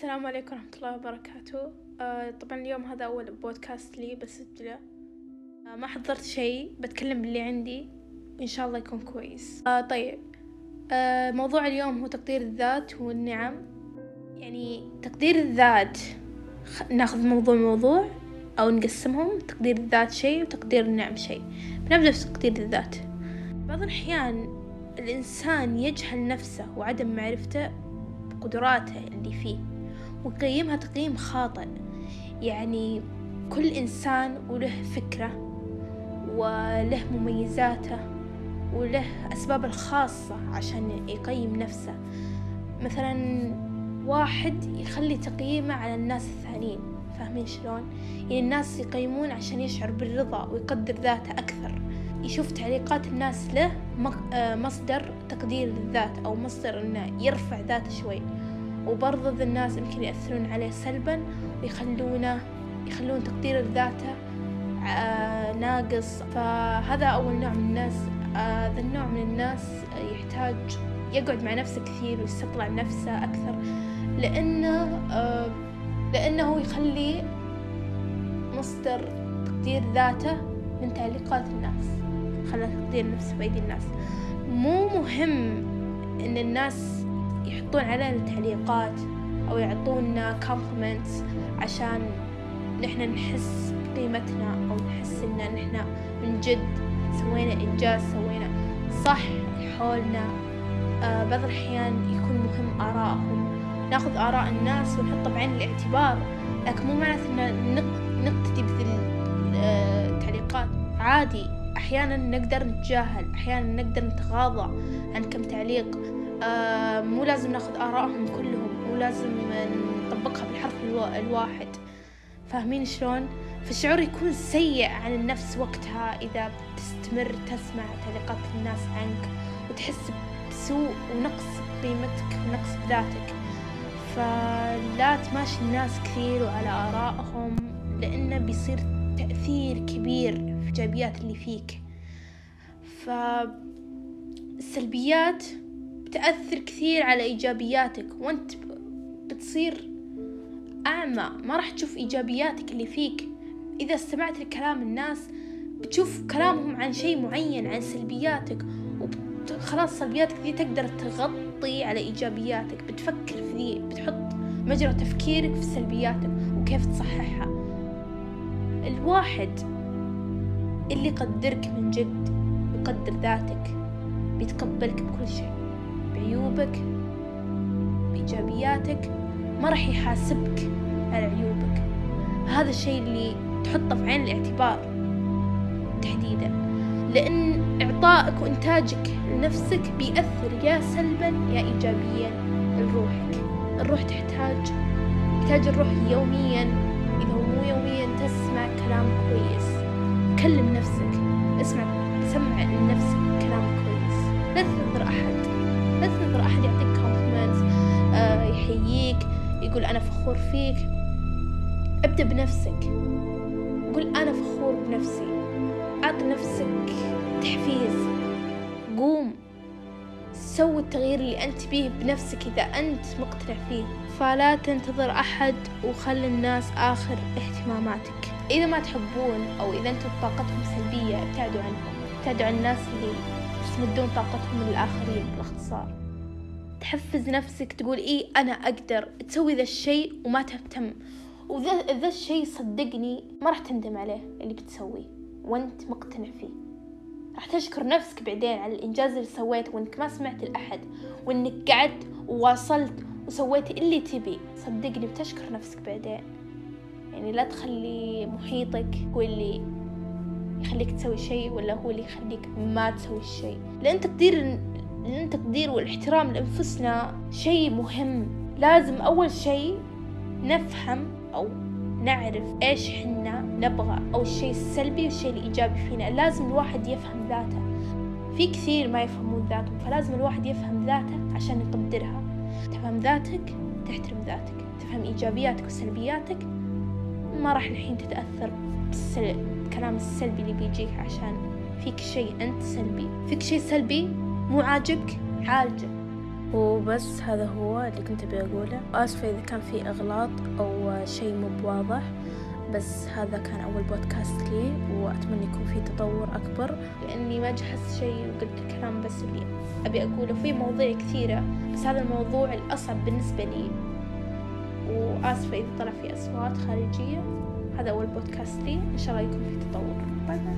السلام عليكم ورحمة الله وبركاته. آه طبعا اليوم هذا أول بودكاست لي بسجله آه ما حضرت شيء بتكلم باللي عندي. وإن شاء الله يكون كويس. آه طيب. آه موضوع اليوم هو تقدير الذات والنعم. يعني تقدير الذات. ناخذ موضوع موضوع أو نقسمهم. تقدير الذات شيء وتقدير النعم شيء. بنبدأ تقدير الذات. بعض الأحيان الإنسان يجهل نفسه وعدم معرفته بقدراته اللي فيه. ويقيمها تقييم خاطئ. يعني كل إنسان وله فكرة وله مميزاته وله أسبابه الخاصة عشان يقيم نفسه. مثلا واحد يخلي تقييمه على الناس الثانيين فاهمين شلون؟ يعني الناس يقيمون عشان يشعر بالرضا ويقدر ذاته أكثر. يشوف تعليقات الناس له مصدر تقدير للذات أو مصدر إنه يرفع ذاته شوي. وبرضه ذا الناس يمكن يأثرون عليه سلبا ويخلونه يخلون تقدير ذاته ناقص. فهذا أول نوع من الناس ذا النوع من الناس يحتاج يقعد مع نفسه كثير ويستطلع نفسه أكثر. لأنه لأنه يخلي مصدر تقدير ذاته من تعليقات الناس خلى تقدير نفسه بأيدي الناس. مو مهم إن الناس يحطون علينا تعليقات أو يعطونا كومبلمنتس عشان نحنا نحس بقيمتنا أو نحس إن نحنا من جد سوينا إنجاز سوينا صح حولنا. آه بعض الأحيان يكون مهم آرائهم. ناخذ آراء الناس ونحطها بعين الاعتبار لكن مو معناته إن نقتدي بذي التعليقات عادي أحيانا نقدر نتجاهل أحيانا نقدر نتغاضى عن كم تعليق. آه مو لازم ناخذ آرائهم كلهم مو لازم نطبقها بالحرف ألو... الواحد. فاهمين شلون؟ فالشعور يكون سيء عن النفس وقتها إذا تستمر تسمع تعليقات الناس عنك وتحس بسوء ونقص قيمتك ونقص بذاتك فلا تماشي الناس كثير وعلى آرائهم لأنه بيصير تأثير كبير في الإيجابيات اللي فيك. فالسلبيات بتأثر كثير على إيجابياتك وأنت بتصير أعمى. ما راح تشوف إيجابياتك اللي فيك. إذا استمعت لكلام الناس بتشوف كلامهم عن شيء معين عن سلبياتك وخلاص سلبياتك ذي تقدر تغطي على إيجابياتك. بتفكر في ذي بتحط مجرى تفكيرك في سلبياتك وكيف تصححها. الواحد اللي يقدرك من جد يقدر ذاتك بيتقبلك بكل شيء. بعيوبك بإيجابياتك ما راح يحاسبك على عيوبك. هذا الشيء اللي تحطه في عين الاعتبار تحديدا. لأن إعطائك وإنتاجك لنفسك بيأثر يا سلبا يا إيجابيا لروحك الروح تحتاج تحتاج الروح يوميا إذا مو يوميا تسمع كلام كويس. كلم نفسك اسمع سمع لنفسك كلام كويس. لا تنظر أحد. لا تنظر أحد يعطيك كومبلمنتس آه يحييك يقول أنا فخور فيك. ابدأ بنفسك. قول أنا فخور بنفسي. أعط نفسك تحفيز. قوم. سوي التغيير اللي أنت بيه بنفسك إذا أنت مقتنع فيه. فلا تنتظر أحد وخلي الناس آخر اهتماماتك. إذا ما تحبون أو إذا أنتم طاقتهم سلبية ابتعدوا عنهم ابتعدوا عن الناس اللي يستمدون طاقتهم للآخرين باختصار تحفز نفسك تقول إيه أنا أقدر تسوي ذا الشيء وما تهتم. وذا ذا الشيء صدقني ما راح تندم عليه اللي بتسويه وأنت مقتنع فيه. راح تشكر نفسك بعدين على الإنجاز اللي سويته وإنك ما سمعت لأحد وإنك قعدت وواصلت وسويت اللي تبي. صدقني بتشكر نفسك بعدين. يعني لا تخلي محيطك هو اللي يخليك تسوي شيء ولا هو اللي يخليك ما تسوي الشيء لأن تقدير لأن التقدير والاحترام لأنفسنا شيء مهم. لازم أول شيء نفهم أو نعرف إيش حنا نبغى أو الشيء السلبي والشيء الإيجابي فينا. لازم الواحد يفهم ذاته. في كثير ما يفهمون ذاتهم فلازم الواحد يفهم ذاته عشان يقدرها. تفهم ذاتك تحترم ذاتك. تفهم إيجابياتك وسلبياتك ما راح الحين تتأثر بالكلام السلبي اللي بيجيك عشان فيك شيء أنت سلبي. فيك شيء سلبي مو عاجبك عالجه. وبس هذا هو اللي كنت أبي أقوله. وآسفة إذا كان في أغلاط أو شيء مو واضح بس هذا كان أول بودكاست لي وأتمنى يكون في تطور أكبر. لأني ما جهزت شيء وقلت الكلام بس اللي أبي أقوله. في مواضيع كثيرة بس هذا الموضوع الأصعب بالنسبة لي. وآسفة إذا طلع في أصوات خارجية. هذا أول بودكاست لي. إن شاء الله يكون في تطور. bye bye